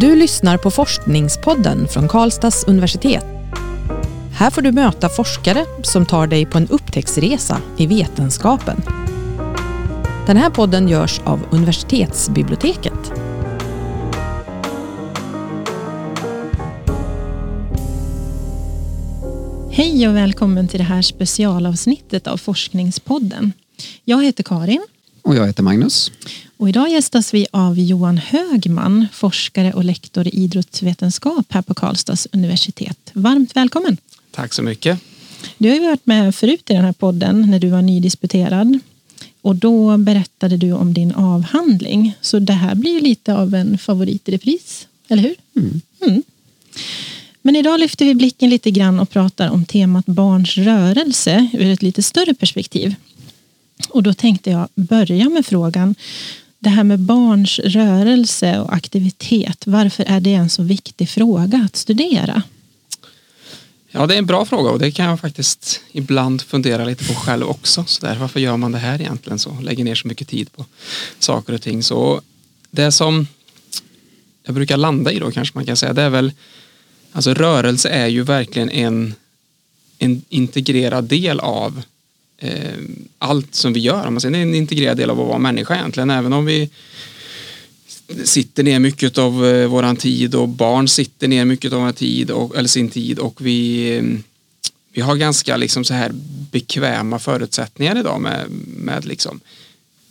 Du lyssnar på Forskningspodden från Karlstads universitet. Här får du möta forskare som tar dig på en upptäcktsresa i vetenskapen. Den här podden görs av universitetsbiblioteket. Hej och välkommen till det här specialavsnittet av Forskningspodden. Jag heter Karin. Och jag heter Magnus. Och idag gästas vi av Johan Högman, forskare och lektor i idrottsvetenskap här på Karlstads universitet. Varmt välkommen! Tack så mycket! Du har ju varit med förut i den här podden när du var nydisputerad. Och då berättade du om din avhandling. Så det här blir lite av en favorit i repris, eller hur? Mm. Mm. Men idag lyfter vi blicken lite grann och pratar om temat barns rörelse ur ett lite större perspektiv. Och då tänkte jag börja med frågan det här med barns rörelse och aktivitet. Varför är det en så viktig fråga att studera? Ja, det är en bra fråga och det kan jag faktiskt ibland fundera lite på själv också. Så där, varför gör man det här egentligen så? Lägger ner så mycket tid på saker och ting. Så det som jag brukar landa i då kanske man kan säga, det är väl Alltså rörelse är ju verkligen en, en integrerad del av Eh, allt som vi gör. Man säger, det är en integrerad del av att vara människa egentligen. Även om vi sitter ner mycket av eh, våran tid och barn sitter ner mycket av tid och, eller sin tid och vi, eh, vi har ganska liksom så här bekväma förutsättningar idag med, med liksom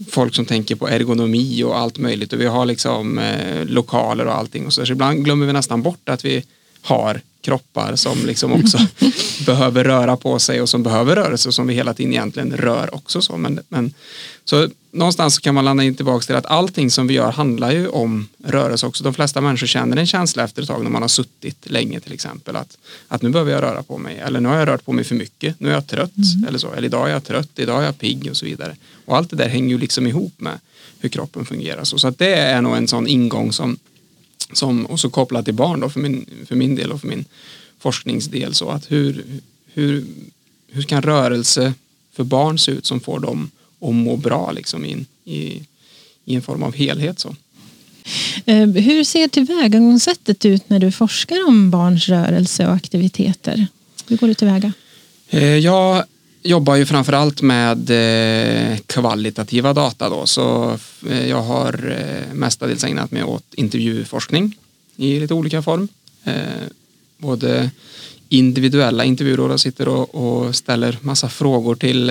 folk som tänker på ergonomi och allt möjligt och vi har liksom eh, lokaler och allting och så, så ibland glömmer vi nästan bort att vi har kroppar som liksom också behöver röra på sig och som behöver rörelse som vi hela tiden egentligen rör också. Så, men, men, så någonstans kan man landa in tillbaka till att allting som vi gör handlar ju om rörelse också. De flesta människor känner en känsla efter ett tag när man har suttit länge till exempel att, att nu behöver jag röra på mig eller nu har jag rört på mig för mycket, nu är jag trött mm. eller så, eller idag är jag trött, idag är jag pigg och så vidare. Och allt det där hänger ju liksom ihop med hur kroppen fungerar. Så, så att det är nog en sån ingång som som, och så kopplat till barn då för min, för min del och för min forskningsdel så att hur, hur, hur kan rörelse för barn se ut som får dem att må bra liksom i, i, i en form av helhet så. Eh, hur ser tillvägagångssättet ut när du forskar om barns rörelse och aktiviteter? Hur går du tillväga? Eh, jag jobbar ju framförallt med eh, kvalitativa data då, så eh, jag har eh, mestadels ägnat mig åt intervjuforskning i lite olika form. Både individuella intervjuer då jag sitter och, och ställer massa frågor till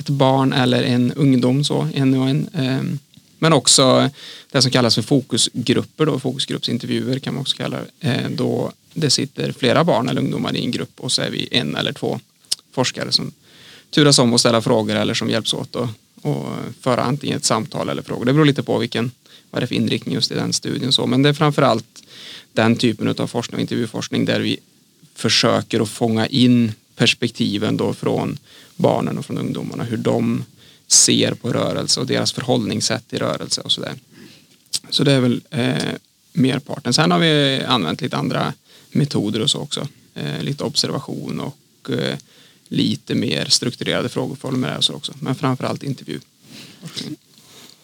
ett barn eller en ungdom så, en och en. Ehm, men också det som kallas för fokusgrupper då, fokusgruppsintervjuer kan man också kalla det. Ehm, då det sitter flera barn eller ungdomar i en grupp och så är vi en eller två forskare som turas om att ställa frågor eller som hjälps åt och, och föra antingen ett samtal eller frågor. Det beror lite på vilken, vad det är för inriktning just i den studien. Så. Men det är framförallt den typen av forskning och intervjuforskning där vi försöker att fånga in perspektiven då från barnen och från ungdomarna, hur de ser på rörelse och deras förhållningssätt i rörelse och sådär. Så det är väl eh, merparten. Sen har vi använt lite andra metoder och så också. Eh, lite observation och eh, lite mer strukturerade frågeformulär så också. Men framförallt intervju.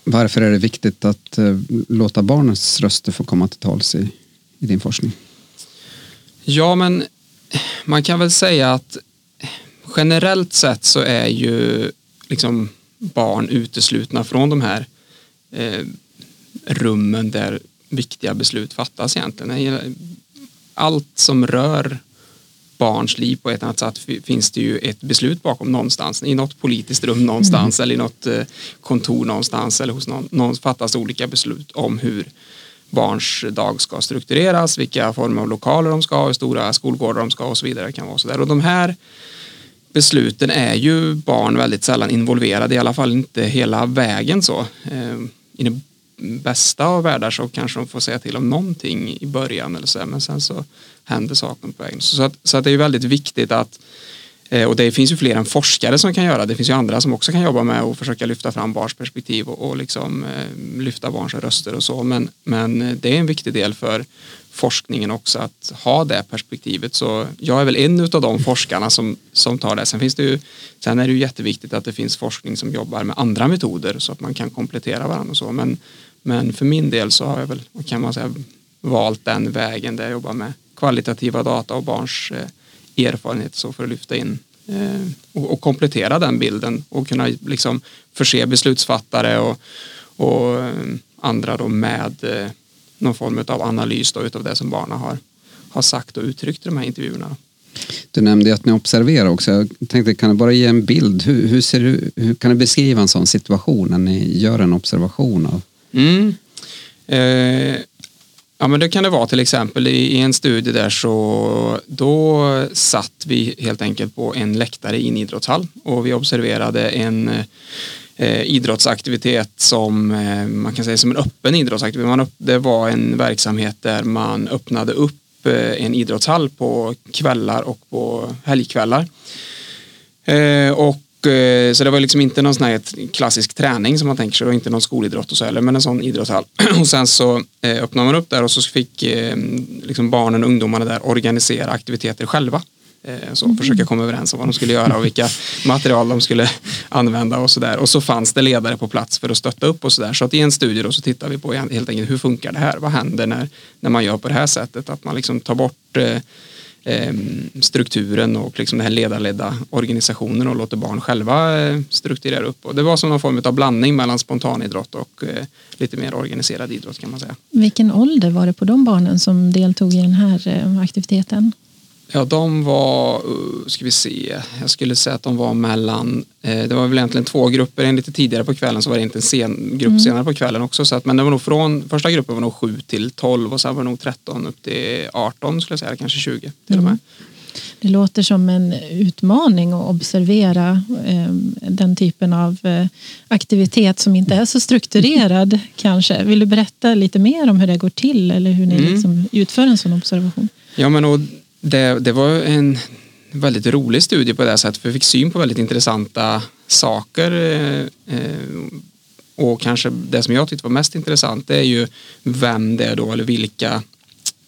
Varför är det viktigt att eh, låta barnens röster få komma till tals i, i din forskning? Ja, men man kan väl säga att generellt sett så är ju liksom barn uteslutna från de här eh, rummen där viktiga beslut fattas egentligen. Allt som rör barns liv på ett annat sätt finns det ju ett beslut bakom någonstans. I något politiskt rum någonstans mm. eller i något eh, kontor någonstans eller hos någon, någon fattas olika beslut om hur barns dag ska struktureras, vilka former av lokaler de ska ha, hur stora skolgårdar de ska ha och så vidare. Kan vara så där. Och de här besluten är ju barn väldigt sällan involverade, i alla fall inte hela vägen så. Eh, I den bästa av världar så kanske de får säga till om någonting i början eller så, men sen så händer saker på vägen. Så, att, så att det är väldigt viktigt att eh, och det finns ju fler än forskare som kan göra det. finns ju andra som också kan jobba med att försöka lyfta fram barns perspektiv och, och liksom, eh, lyfta barns röster och så. Men, men det är en viktig del för forskningen också att ha det perspektivet. Så jag är väl en av de forskarna som, som tar det. Sen, finns det ju, sen är det ju jätteviktigt att det finns forskning som jobbar med andra metoder så att man kan komplettera varandra och så. Men, men för min del så har jag väl, kan man säga, valt den vägen där jag jobbar med kvalitativa data och barns eh, erfarenhet så för att lyfta in eh, och, komplettera den bilden och kunna liksom förse beslutsfattare och, och eh, andra då med någon form av analys då utav det som barnen har, har sagt och uttryckt i de här intervjuerna. Du nämnde att ni observerar också. Jag tänkte, kan du bara ge en bild? Hur, hur, ser du, hur kan du beskriva en sån situation när ni gör en observation? av? Mm. Eh, ja, men det kan det vara till exempel i, i, en studie där så då satt vi helt enkelt på en läktare i en idrottshall och vi observerade en eh, idrottsaktivitet som eh, man kan säga som en öppen idrottsaktivitet. Man upp, det var en verksamhet där man öppnade upp Eh, en idrottshall på kvällar och på helgkvällar. Eh, och så det var liksom inte någon sån här klassisk träning som man tänker sig, var inte någon skolidrott och så heller, men en sån idrottshall. Och sen så öppnade man upp där och så fick liksom barnen och ungdomarna där organisera aktiviteter själva. Eh, så mm. försöka komma överens om vad de skulle göra och vilka material de skulle använda och sådär. Och så fanns det ledare på plats för att stötta upp och sådär. Så att i en studie då så tittar vi på helt enkelt hur funkar det här? Vad händer när, när man gör på det här sättet? Att man liksom tar bort eh, eh Ehm, strukturen och liksom den här ledarledda organisationen och låter barn själva eh, strukturera upp. Och det var som någon form av blandning mellan spontanidrott och eh, lite mer organiserad idrott kan man säga. Vilken ålder var det på de barnen som deltog i den här eh, aktiviteten? Ja, de var, uh, ska vi se, jag skulle säga att de var mellan, eh, det var väl egentligen två grupper, en lite tidigare på kvällen så var det inte en sen, grupp mm. senare på kvällen också. Så att, men det var nog från, första gruppen var nog 7 till 12 och sen var det nog 13 upp till 18 skulle jag säga, kanske 20 till mm. och med. Det låter som en utmaning att observera eh, den typen av eh, aktivitet som inte är så strukturerad kanske. Vill du berätta lite mer om hur det går till eller hur ni mm. liksom utför en sån observation? Ja, men och det, det var en väldigt rolig studie på det sättet för vi fick syn på väldigt intressanta saker. Eh, och kanske det som jag tyckte var mest intressant det är ju vem det är då eller vilka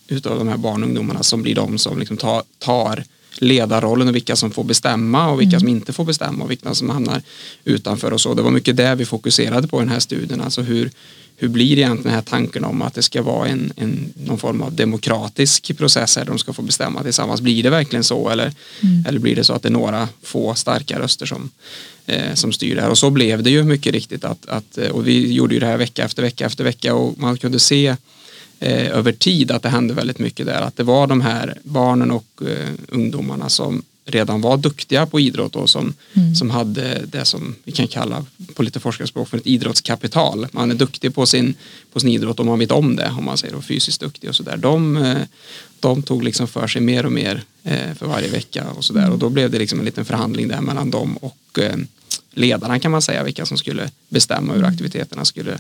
utav de här barn och ungdomarna som blir de som liksom tar, tar ledarrollen och vilka som får bestämma och vilka mm. som inte får bestämma och vilka som hamnar utanför och så. Det var mycket det vi fokuserade på i den här studien, alltså hur, hur blir egentligen den här tanken om att det ska vara en, en, någon form av demokratisk process där de ska få bestämma tillsammans. Blir det verkligen så eller, mm. eller blir det så att det är några få starka röster som, eh, som styr det här? Och så blev det ju mycket riktigt att, att och vi gjorde ju det här vecka efter vecka efter vecka och man kunde se eh, över tid att det hände väldigt mycket där. Att det var de här barnen och eh, ungdomarna som redan var duktiga på idrott och som, mm. som hade det som vi kan kalla på lite forskarspråk för ett idrottskapital. Man är duktig på sin, på sin idrott och man vet om det om man säger och fysiskt duktig och sådär. De, eh, de tog liksom för sig mer och mer eh, för varje vecka och sådär och då blev det liksom en liten förhandling där mellan dem och eh, ledarna kan man säga vilka som skulle bestämma hur aktiviteterna skulle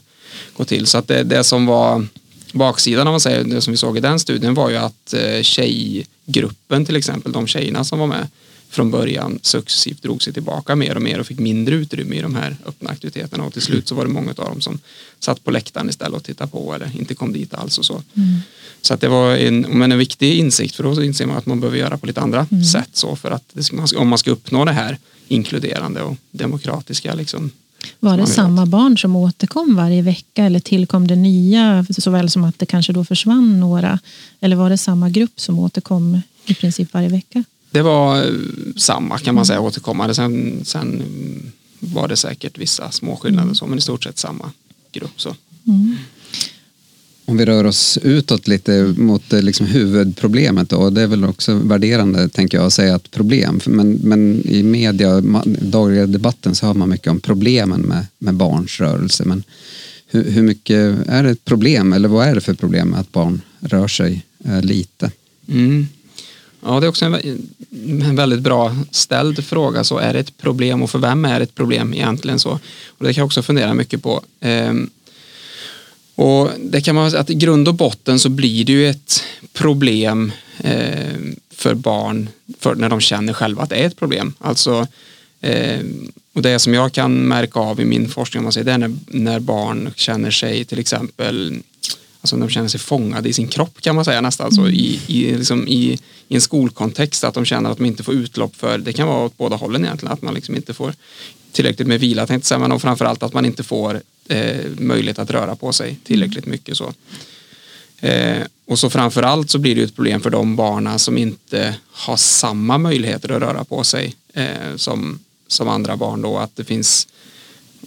gå till. Så att det, det som var baksidan om man säger, det som vi såg i den studien var ju att tjejgruppen till exempel, de tjejerna som var med från början successivt drog sig tillbaka mer och mer och fick mindre utrymme i de här öppna aktiviteterna och till slut så var det många av dem som satt på läktaren istället och tittade på eller inte kom dit alls och så. Mm. Så att det var en, men en viktig insikt för då inser man att man behöver göra på lite andra mm. sätt så för att om man ska uppnå det här inkluderande och demokratiska liksom, var det samma barn som återkom varje vecka eller tillkom det nya såväl som att det kanske då försvann några? Eller var det samma grupp som återkom i princip varje vecka? Det var eh, samma kan man säga återkommande. Sen, sen var det säkert vissa små skillnader så, men i stort sett samma grupp. Så. Mm. Om vi rör oss utåt lite mot eh, liksom huvudproblemet då, det är väl också värderande tänker jag att säga att problem, men, men i media, dagliga debatten så hör man mycket om problemen med, med barns rörelse. Men hur, hur mycket är det ett problem eller vad är det för problem med att barn rör sig eh, lite? Mm. Ja, det är också en, en, väldigt bra ställd fråga. Så är det ett problem och för vem är det ett problem egentligen? så? Och Det kan jag också fundera mycket på. Ehm, och det kan man att i grund och botten så blir det ju ett problem eh, för barn för när de känner själva att det är ett problem. Alltså, eh, och det som jag kan märka av i min forskning, man säger, det är när, när barn känner sig till exempel alltså de känner sig fångade i sin kropp kan man säga nästan, alltså i, i, liksom i, i, en skolkontext, att de känner att de inte får utlopp för, det kan vara åt båda hållen egentligen, att man liksom inte får tillräckligt med vila, tänkte säga, men framförallt att man inte får eh, möjlighet att röra på sig tillräckligt mycket. Så. Eh, och så framför allt så blir det ett problem för de barnen som inte har samma möjligheter att röra på sig eh, som, som andra barn då. Att det finns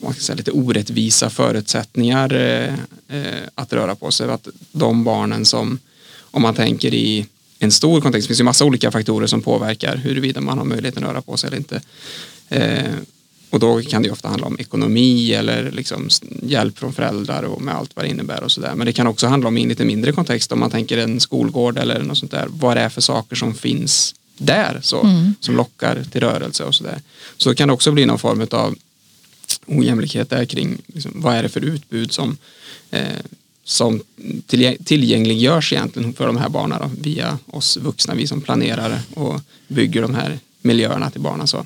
man kan säga, lite orättvisa förutsättningar eh, eh, att röra på sig. Att de barnen som, om man tänker i en stor kontext, det finns ju massa olika faktorer som påverkar huruvida man har möjligheten att röra på sig eller inte. Eh, och då kan det ofta handla om ekonomi eller liksom hjälp från föräldrar och med allt vad det innebär och sådär. Men det kan också handla om i en lite mindre kontext om man tänker en skolgård eller något sånt där. Vad det är för saker som finns där så, mm. som lockar till rörelse och sådär. Så kan det också bli någon form av ojämlikhet där kring liksom, vad är det för utbud som, eh, som tillgängliggörs egentligen för de här barnen då, via oss vuxna, vi som planerar och bygger de här miljöerna till barnen. Så.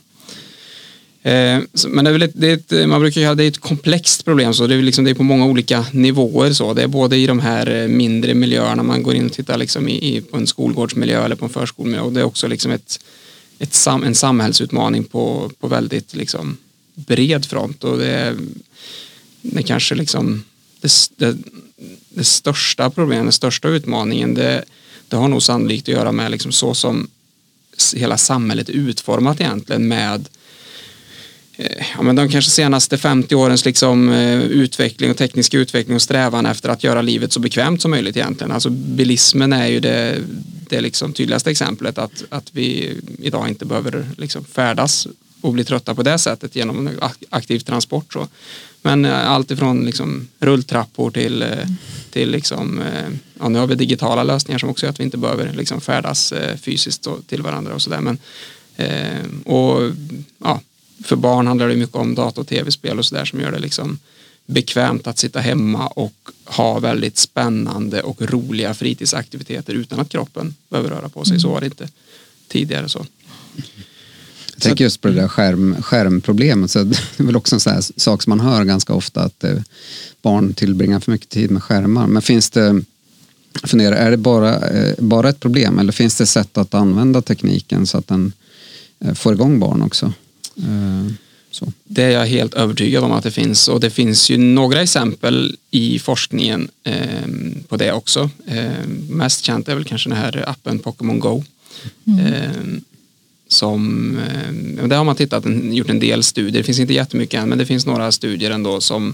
Eh, men det är, ett, det är ett, man brukar säga att det är ett komplext problem så det är, liksom, det är på många olika nivåer. Så. Det är både i de här eh, mindre miljöerna, man går in och tittar liksom i, i på en skolgårdsmiljö eller på en förskolmiljö och det är också liksom ett, ett en samhällsutmaning på, på väldigt liksom, bred front och det är, det kanske liksom det, det, det, största problemet, den största utmaningen det, det har nog sannolikt att göra med liksom så som hela samhället är utformat egentligen med eh, ja, men de kanske senaste 50 årens liksom, eh, utveckling och tekniska utveckling och strävan efter att göra livet så bekvämt som möjligt egentligen. Alltså bilismen är ju det, det liksom tydligaste exemplet att, att vi idag inte behöver liksom färdas och bli trötta på det sättet genom aktiv transport. Så. Men eh, allt ifrån liksom rulltrappor till, till liksom, ja, nu har vi digitala lösningar som också gör att vi inte behöver liksom färdas fysiskt till varandra och sådär. och ja, för barn handlar det mycket om dator och tv-spel och sådär som gör det liksom bekvämt att sitta hemma och ha väldigt spännande och roliga fritidsaktiviteter utan att kroppen behöver röra på sig. Mm. Så var det inte tidigare. så. Jag tänker just på det där skärm, skärmproblemet. Så det är väl också en sån sak som man hör ganska ofta att eh, barn tillbringar för mycket tid med skärmar. Men finns det, fundera, är det bara, eh, bara ett problem eller finns det sätt att använda tekniken så att den eh, får igång barn också? Så. Det är jag helt övertygad om att det finns och det finns ju några exempel i forskningen på det också. Mest känt är väl kanske den här appen Pokémon Go. Mm. Som, eh, där har man tittat, gjort en del studier, det finns inte jättemycket än men det finns några studier ändå som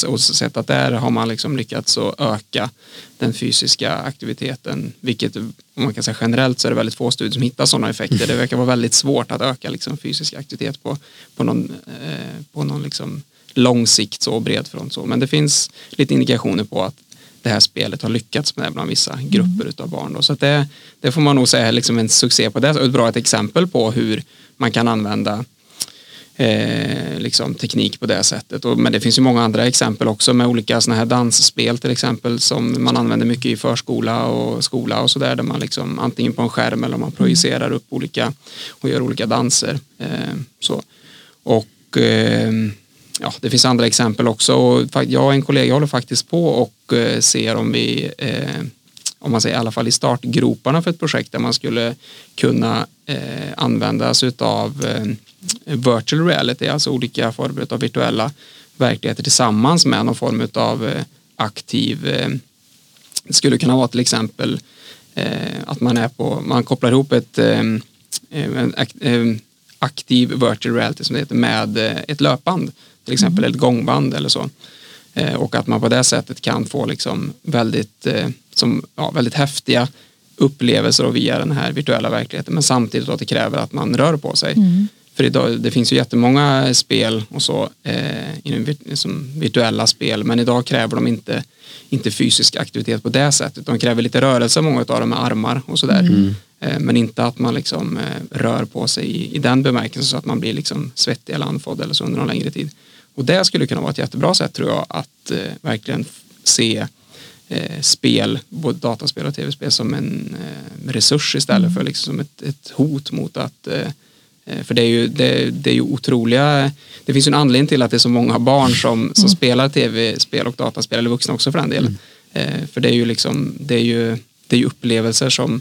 har sett att där har man liksom lyckats att öka den fysiska aktiviteten. Vilket om man kan säga generellt så är det väldigt få studier som hittar sådana effekter. Det verkar vara väldigt svårt att öka liksom fysisk aktivitet på, på någon, eh, på någon liksom lång sikt så bred front. Så. Men det finns lite indikationer på att det här spelet har lyckats med bland vissa grupper mm. av barn. Då. Så det, det får man nog säga är liksom en succé på det. Och ett bra ett exempel på hur man kan använda eh, liksom teknik på det sättet. Och, men det finns ju många andra exempel också med olika såna här dansspel till exempel som man använder mycket i förskola och skola och sådär där man liksom antingen på en skärm eller man projicerar upp olika och gör olika danser. Eh, så. Och eh, ja, det finns andra exempel också. Och jag och en kollega håller faktiskt på och eh, ser om vi eh, om man säger i alla fall i startgroparna för ett projekt där man skulle kunna eh, använda sig av eh, virtual reality, alltså olika former av virtuella verkligheter tillsammans med någon form av eh, aktiv, eh, det skulle kunna vara till exempel eh, att man är på, man kopplar ihop ett eh, eh, aktiv virtual reality som det heter med ett löpband, till exempel mm. ett gångband eller så. Och att man på det sättet kan få liksom väldigt, som, ja, väldigt häftiga upplevelser via den här virtuella verkligheten men samtidigt att det kräver att man rör på sig. Mm. För idag, det finns ju jättemånga spel och så, eh, som virtuella spel, men idag kräver de inte, inte fysisk aktivitet på det sättet. De kräver lite rörelse, många av dem med armar och sådär. Mm. Eh, men inte att man liksom, eh, rör på sig i, i den bemärkelsen så att man blir liksom svettig eller andfådd eller så under någon längre tid. Och det skulle kunna vara ett jättebra sätt tror jag att eh, verkligen se eh, spel, både dataspel och tv-spel som en eh, resurs istället mm. för liksom som ett, ett hot mot att Eh, för det är ju, det, det är ju otroliga, det finns ju en anledning till att det är så många barn som, som mm. spelar tv-spel och dataspel, eller vuxna också för den delen. Mm. Eh, för det är ju liksom, det är ju, det är ju upplevelser som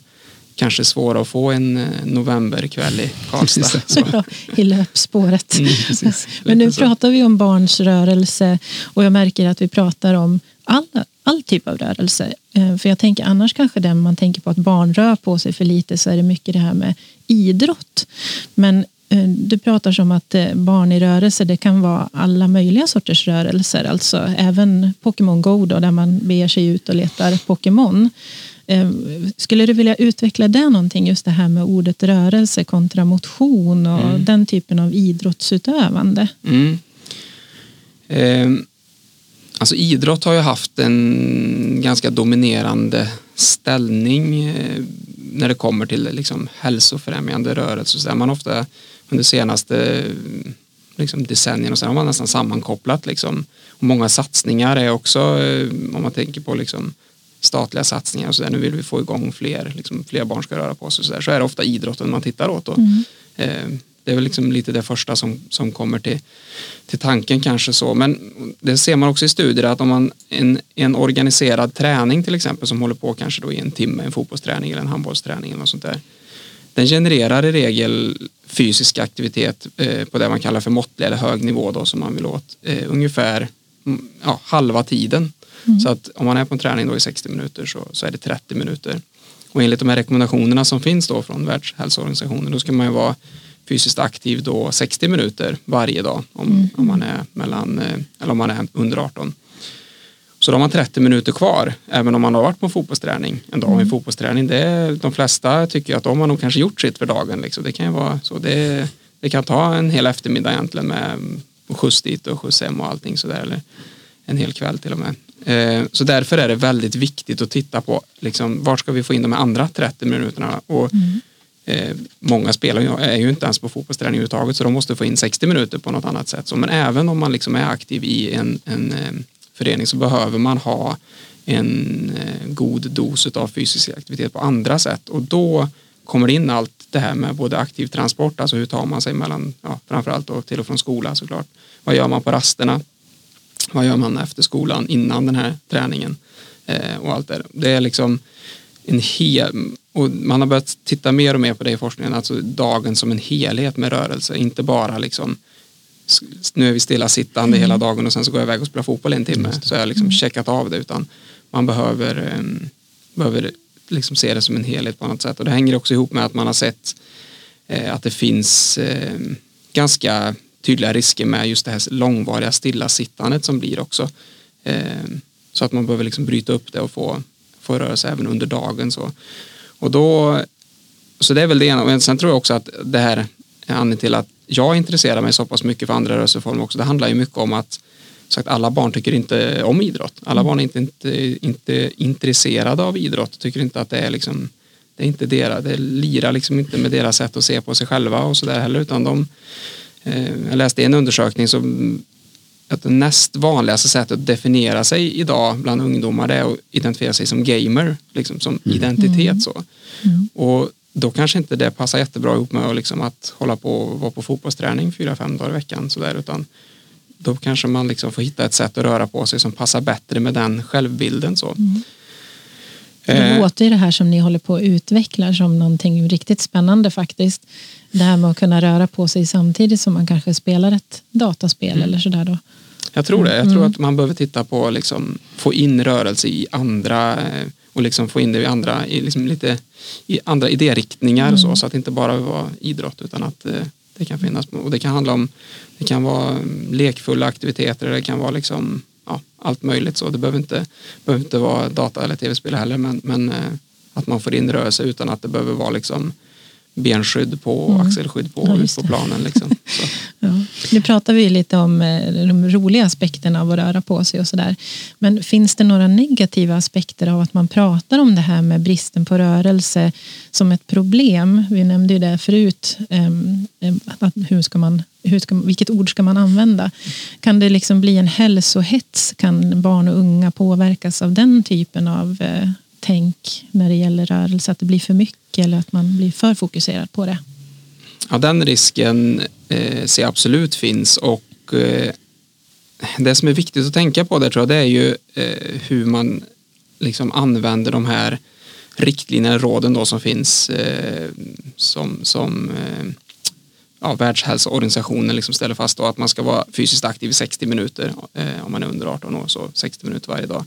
kanske svåra att få en eh, novemberkväll i Karlstad. ja, I löpspåret. Mm, Men nu pratar vi om barns rörelse och jag märker att vi pratar om alla, all typ av rörelse. Eh, för jag tänker annars kanske det man tänker på att barn rör på sig för lite så är det mycket det här med idrott. Men eh, du pratar som att barn i rörelse det kan vara alla möjliga sorters rörelser. Alltså även Pokémon Go då, där man beger sig ut och letar Pokémon. Skulle du vilja utveckla det någonting, just det här med ordet rörelse kontra motion och mm. den typen av idrottsutövande? Mm. Eh, Alltså idrott har ju haft en ganska dominerande ställning eh, när det kommer till liksom hälsofrämjande rörelser. Där man ofta under senaste liksom decennierna så har man nästan sammankopplat. Liksom. Och många satsningar är också, eh, om man tänker på liksom statliga satsningar och så där, nu vill vi få igång fler, liksom, fler barn ska röra på sig så, där, så är det ofta idrotten man tittar åt. Då. Mm. Eh, det är väl liksom lite det första som, som kommer till, till tanken kanske så. Men det ser man också i studier att om man en, en organiserad träning till exempel som håller på kanske då i en timme, en fotbollsträning eller en handbollsträning eller något sånt där. Den genererar i regel fysisk aktivitet eh, på det man kallar för måttlig eller hög nivå då som man vill åt eh, ungefär mm, ja, halva tiden. Mm. Så att om man är på en träning då i 60 minuter så, så är det 30 minuter. Och enligt de här rekommendationerna som finns då från Världshälsoorganisationen då ska man ju vara fysiskt aktiv då 60 minuter varje dag om, mm. om man är mellan, eh, eller om man är under 18. Så då har man 30 minuter kvar, även om man har varit på en fotbollsträning en dag. Mm. En fotbollsträning, det är, de flesta tycker att de har nog kanske gjort sitt för dagen. Liksom. Det kan ju vara så. Det, det kan ta en hel eftermiddag egentligen med skjuts dit och skjuts hem och allting sådär. Eller en hel kväll till och med. Eh, så därför är det väldigt viktigt att titta på liksom, var ska vi få in de andra 30 minuterna. Och mm. Eh, många spelar ju, är ju inte ens på fotbollsträning överhuvudtaget så de måste få in 60 minuter på något annat sätt. Så, men även om man liksom är aktiv i en, en eh, förening så behöver man ha en eh, god dos av fysisk aktivitet på andra sätt och då kommer det in allt det här med både aktiv transport, alltså hur tar man sig mellan, ja, framförallt då till och från skolan såklart. Vad gör man på rasterna? Vad gör man efter skolan innan den här träningen? Eh, och allt det. Det är liksom en hel, och man har börjat titta mer och mer på det i forskningen, alltså dagen som en helhet med rörelse, inte bara liksom nu är vi stillasittande mm. hela dagen och sen så går jag iväg och spelar fotboll en timme så har jag liksom mm. checkat av det utan man behöver, um, behöver liksom se det som en helhet på något sätt och det hänger också ihop med att man har sett eh, att det finns eh, ganska tydliga risker med just det här långvariga stillasittandet som blir också. Eh, så att man behöver liksom bryta upp det och få, få röra sig även under dagen. Så. Och då, så det är väl det ena. Men sen tror jag också att det här är anledningen till att jag intresserar mig så pass mycket för andra rörelseformer också. Det handlar ju mycket om att sagt, alla barn tycker inte om idrott. Alla barn är inte, inte, inte intresserade av idrott. Tycker inte att det är liksom det är inte deras, det lirar liksom inte med deras sätt att se på sig själva och sådär heller utan de jag läste en undersökning som att det näst vanligaste sättet att definiera sig idag bland ungdomar är att identifiera sig som gamer, liksom som mm. identitet. Mm. Så. Mm. Och då kanske inte det passar jättebra ihop med liksom att hålla på och vara på fotbollsträning fyra, fem dagar i veckan. Så där, utan då kanske man liksom får hitta ett sätt att röra på sig som passar bättre med den självbilden. Så. Mm. Det eh. låter ju det här som ni håller på att utveckla som någonting riktigt spännande faktiskt. Det här med att kunna röra på sig samtidigt som man kanske spelar ett dataspel mm. eller sådär då. Jag tror det. Jag tror mm. att man behöver titta på liksom, få in rörelse i andra eh, och liksom få in det i andra, i liksom lite, i andra idériktningar mm. så, så att det inte bara var idrott utan att eh, det kan finnas och det kan handla om det kan vara mm, lekfulla aktiviteter det kan vara liksom ja, allt möjligt så. Det behöver inte, behöver inte vara data eller tv-spel heller men, men eh, att man får in rörelse utan att det behöver vara liksom benskydd på och mm. axelskydd på, ja, ut på planen. Liksom. ja. Nu pratar vi lite om eh, de roliga aspekterna av att röra på sig och sådär. Men finns det några negativa aspekter av att man pratar om det här med bristen på rörelse som ett problem? Vi nämnde ju det förut. Ehm, ehm, att hur ska man, hur ska, vilket ord ska man använda? Kan det liksom bli en hälsohets? Kan barn och unga påverkas av den typen av eh, tänk när det gäller rörelse? Att det blir för mycket eller att man blir för fokuserad på det? Ja, den risken eh, ser jag absolut finns och eh, det som är viktigt att tänka på där tror jag det är ju eh, hur man liksom använder de här riktlinjerna, råden då som finns eh, som, som eh, ja, Världshälsoorganisationen liksom ställer fast då att man ska vara fysiskt aktiv i 60 minuter eh, om man är under 18 år, så 60 minuter varje dag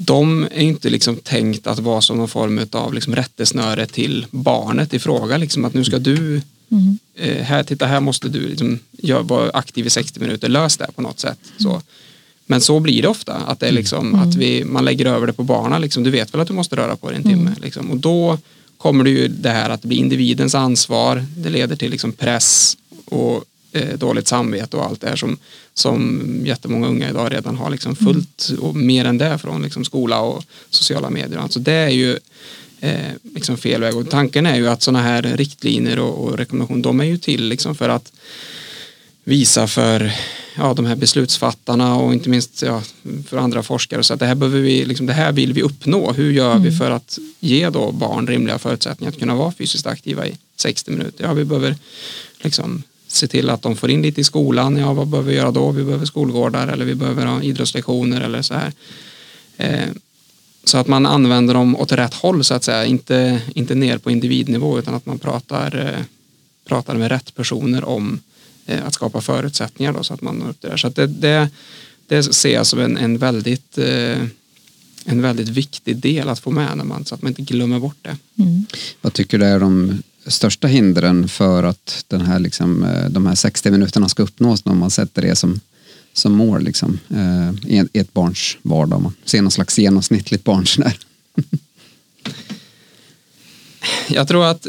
de är inte liksom tänkt att vara som någon form av liksom rättesnöre till barnet i fråga. Liksom att nu ska du, Mm. eh, här, titta här måste du liksom, gör, vara aktiv i 60 minuter, lös det på något sätt. Så. Men så blir det ofta, att, det är liksom, att vi, man lägger över det på barnen. Liksom. Du vet väl att du måste röra på dig en timme. Liksom. Och då kommer det ju det här att blir individens ansvar. Det leder till liksom press och dåligt samvete och allt det här som, som jättemånga unga idag redan har liksom fullt och mer än det från liksom skola och sociala medier. Alltså det är ju eh, liksom fel väg och tanken är ju att sådana här riktlinjer och, och rekommendationer de är ju till liksom för att visa för ja, de här beslutsfattarna och inte minst ja, för andra forskare så att det här, behöver vi, liksom, det här vill vi uppnå. Hur gör vi för att ge då barn rimliga förutsättningar att kunna vara fysiskt aktiva i 60 minuter? Ja, vi behöver liksom se till att de får in lite i skolan. Ja, vad behöver vi göra då? Vi behöver skolgårdar eller vi behöver ha idrottslektioner eller så här. Eh, så att man använder dem åt rätt håll så att säga, inte, inte ner på individnivå utan att man pratar, eh, pratar med rätt personer om eh, att skapa förutsättningar då, så att man når upp det där. Så att det, det, det ser jag som en, en, väldigt, en väldigt viktig del att få med när man, så att man inte glömmer bort det. Mm. Vad tycker du är de största hindren för att den här, liksom, eh, de här 60 minuterna ska uppnås när man sätter det som, som mål liksom, eh, i ett- barns vardag? Om man ser någon slags genomsnittligt barn där. Jag tror att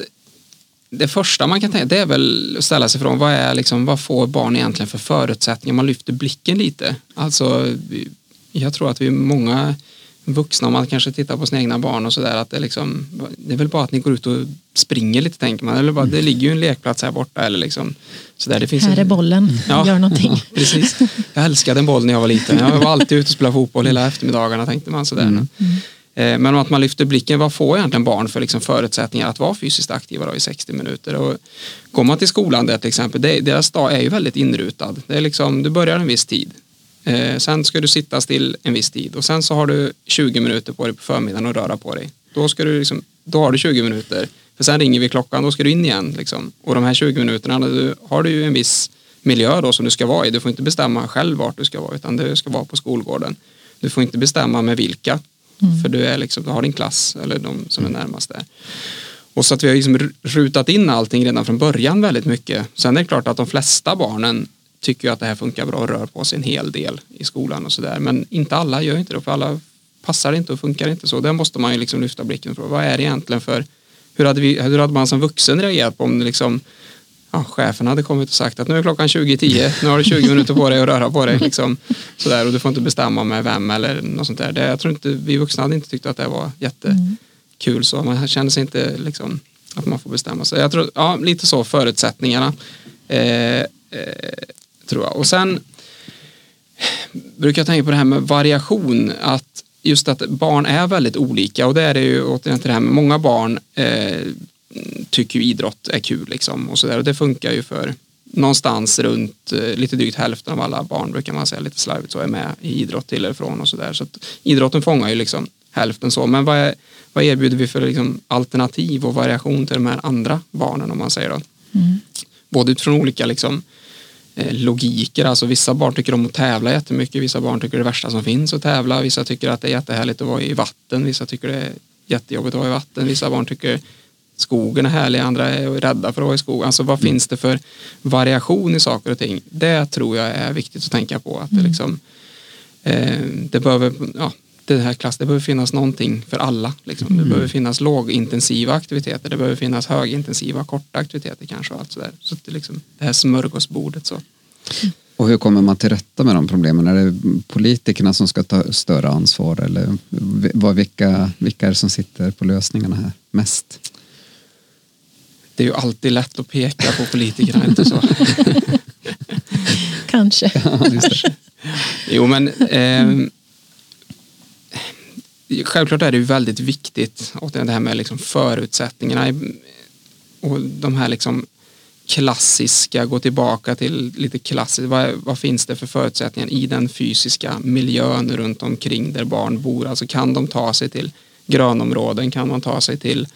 det första man kan tänka det är väl att ställa sig från vad, är liksom, vad får barn egentligen för förutsättningar? Man lyfter blicken lite. Alltså, jag tror att vi är många vuxna, om man kanske tittar på sina egna barn och sådär, att det, är liksom, det är väl bara att ni går ut och springer lite tänker man. Eller bara, det ligger ju en lekplats här borta. Eller liksom, sådär. Det finns Här en- är bollen, Ja. gör någonting. Precis. Jag älskade en boll när jag var liten. Jag var alltid ute och spelade fotboll hela eftermiddagarna tänkte man sådär. Eh, Men att man lyfter blicken, vad får egentligen barn för liksom förutsättningar att vara fysiskt aktiva då i 60 minuter? Och går man till skolan där till exempel, deras dag är ju väldigt inrutad. Det är liksom, du börjar en viss tid. Eh, sen ska du sitta still en viss tid och sen så har du 20 minuter på dig på förmiddagen att röra på dig. Då, ska du liksom, då har du 20 minuter. För sen ringer vi klockan, då ska du in igen. Liksom. Och de här 20 minuterna du, har du ju en viss miljö då som du ska vara i. Du får inte bestämma själv vart du ska vara utan du ska vara på skolgården. Du får inte bestämma med vilka. För du, är liksom, du har din klass eller de som är närmast där. Och så att vi har liksom ru- rutat in allting redan från början väldigt mycket. Sen är det klart att de flesta barnen tycker ju att det här funkar bra och rör på sig en hel del i skolan och sådär. Men inte alla gör inte det för alla passar inte och funkar inte så. Där måste man ju liksom lyfta blicken för vad är det egentligen för hur hade, vi, hur hade man som vuxen reagerat på om liksom ja, chefen hade kommit och sagt att nu är klockan 20.10, nu har du 20 minuter på dig att röra på dig. Liksom, sådär, och du får inte bestämma med vem eller något sånt där. Det, jag tror inte, vi vuxna hade inte tyckt att det var jättekul så. Man känner sig inte liksom, att man får bestämma sig. Jag tror, ja, lite så förutsättningarna. Eh, eh, tror jag. Och sen brukar jag tänka på det här med variation. Att just att barn är väldigt olika. Och det är det ju återigen till det här med många barn eh, tycker ju idrott är kul liksom och så där. Och det funkar ju för någonstans runt eh, lite drygt hälften av alla barn brukar man säga. Lite slarvigt så är med i idrott till eller från och så där. Så att idrotten fångar ju liksom hälften så. Men vad, är, vad erbjuder vi för liksom alternativ och variation till de här andra barnen om man säger då? Både utifrån olika liksom logiker. Alltså vissa barn tycker om att tävla jättemycket, vissa barn tycker det är det värsta som finns att tävla, vissa tycker att det är jättehärligt att vara i vatten, vissa tycker det är jättejobbigt att vara i vatten, vissa barn tycker skogen är härlig, andra är rädda för att vara i skogen. Alltså vad finns det för variation i saker och ting? Det tror jag är viktigt att tänka på. Att det, liksom, eh, det behöver, ja, det här klass, det behöver finnas någonting för alla. Liksom. Det behöver finnas lågintensiva aktiviteter, det behöver finnas högintensiva, korta aktiviteter kanske. Och allt sådär. Så att det, liksom, det här smörgåsbordet. Så. Och hur kommer man till rätta med de problemen? Är det politikerna som ska ta större ansvar eller vad, vilka, vilka är det som sitter på lösningarna här mest? Det är ju alltid lätt att peka på politikerna, inte så? Kanske. Jo, men ehm, självklart är det ju väldigt viktigt återigen det här med liksom förutsättningarna och de här liksom klassiska, gå tillbaka till lite klassiskt, vad, vad finns det för förutsättningar i den fysiska miljön runt omkring där barn bor? Alltså kan de ta sig till grönområden, kan man ta sig till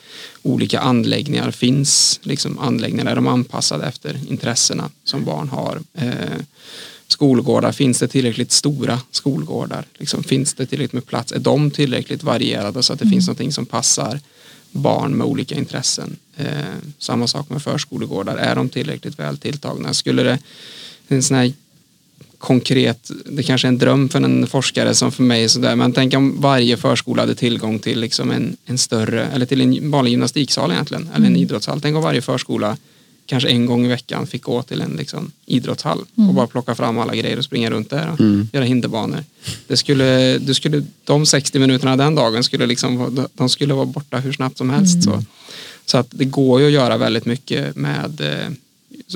olika anläggningar, finns liksom anläggningar, är de anpassade efter intressena som barn har? Eh, skolgårdar, finns det tillräckligt stora skolgårdar? Liksom, finns det tillräckligt med plats? Är de tillräckligt varierade så att det finns någonting som passar barn med olika intressen? Eh, samma sak med förskolegårdar, är de tillräckligt väl tilltagna? Skulle det en sån här konkret, det kanske är en dröm för en forskare som för mig sådär, men tänk om varje förskola hade tillgång till liksom en, en större, eller till en vanlig gymnastiksal egentligen, eller en idrottshall. Tänk om varje förskola kanske en gång i veckan fick gå till en liksom, idrottshall Mm. och bara plocka fram alla grejer och springa runt där och göra hinderbanor. Det skulle, det skulle, de 60 minuterna den dagen skulle, liksom, de skulle vara borta hur snabbt som helst. Så, så att det går ju att göra väldigt mycket med eh,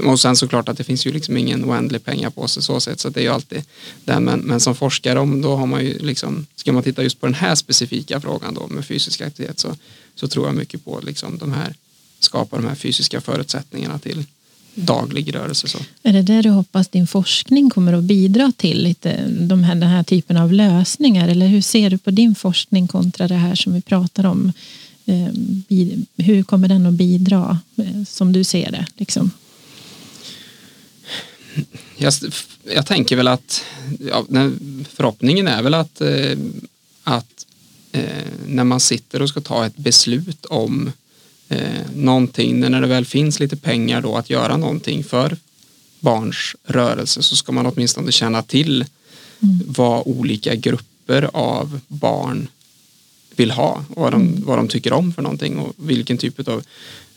och sen såklart att det finns ju liksom ingen oändlig pengar på sig så sätt så det är ju alltid det. Men, men som forskare om då har man ju liksom, ska man titta just på den här specifika frågan då med fysisk aktivitet så, så tror jag mycket på liksom de här, skapa de här fysiska förutsättningarna till daglig rörelse. Så. Är det där du hoppas din forskning kommer att bidra till? Lite, de här, den här typen av lösningar? Eller hur ser du på din forskning kontra det här som vi pratar om? Eh, bi- hur kommer den att bidra eh, som du ser det? Liksom? Jag, jag tänker väl att ja, förhoppningen är väl att, eh, att eh, när man sitter och ska ta ett beslut om eh, någonting, när det väl finns lite pengar då att göra någonting för barns rörelse så ska man åtminstone känna till vad olika grupper av barn vill ha. Och vad de, vad de tycker om för någonting och vilken typ av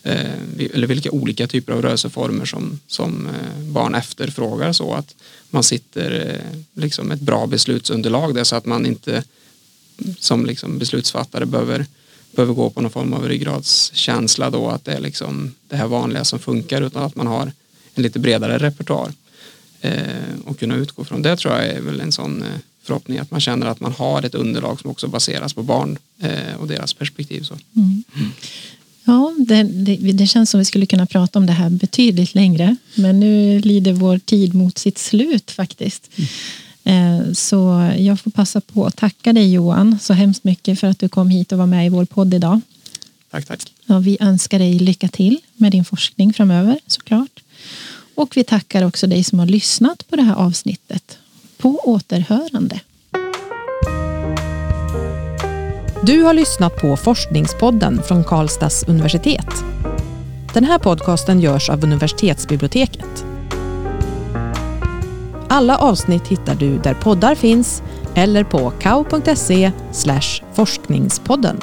eh, eller vilka olika typer av rörelseformer som, som eh, barn efterfrågar. Så att man sitter eh, liksom ett bra beslutsunderlag där så att man inte som liksom beslutsfattare behöver, behöver gå på någon form av ryggradskänsla då att det är liksom det här vanliga som funkar utan att man har en lite bredare repertoar eh, och kunna utgå från. Det tror jag är väl en sån eh, förhoppning att man känner att man har ett underlag som också baseras på barn eh, och deras perspektiv. Så. Ja, det, det, det känns som vi skulle kunna prata om det här betydligt längre. Men nu lider vår tid mot sitt slut faktiskt. Eh, Så jag får passa på att tacka dig Johan så hemskt mycket för att du kom hit och var med i vår podd idag. Tack, tack. Ja, vi önskar dig lycka till med din forskning framöver såklart. Och vi tackar också dig som har lyssnat på det här avsnittet. På återhörande. Du har lyssnat på Forskningspodden från Karlstads universitet. Den här podcasten görs av universitetsbiblioteket. Alla avsnitt hittar du där poddar finns eller på kao.se forskningspodden.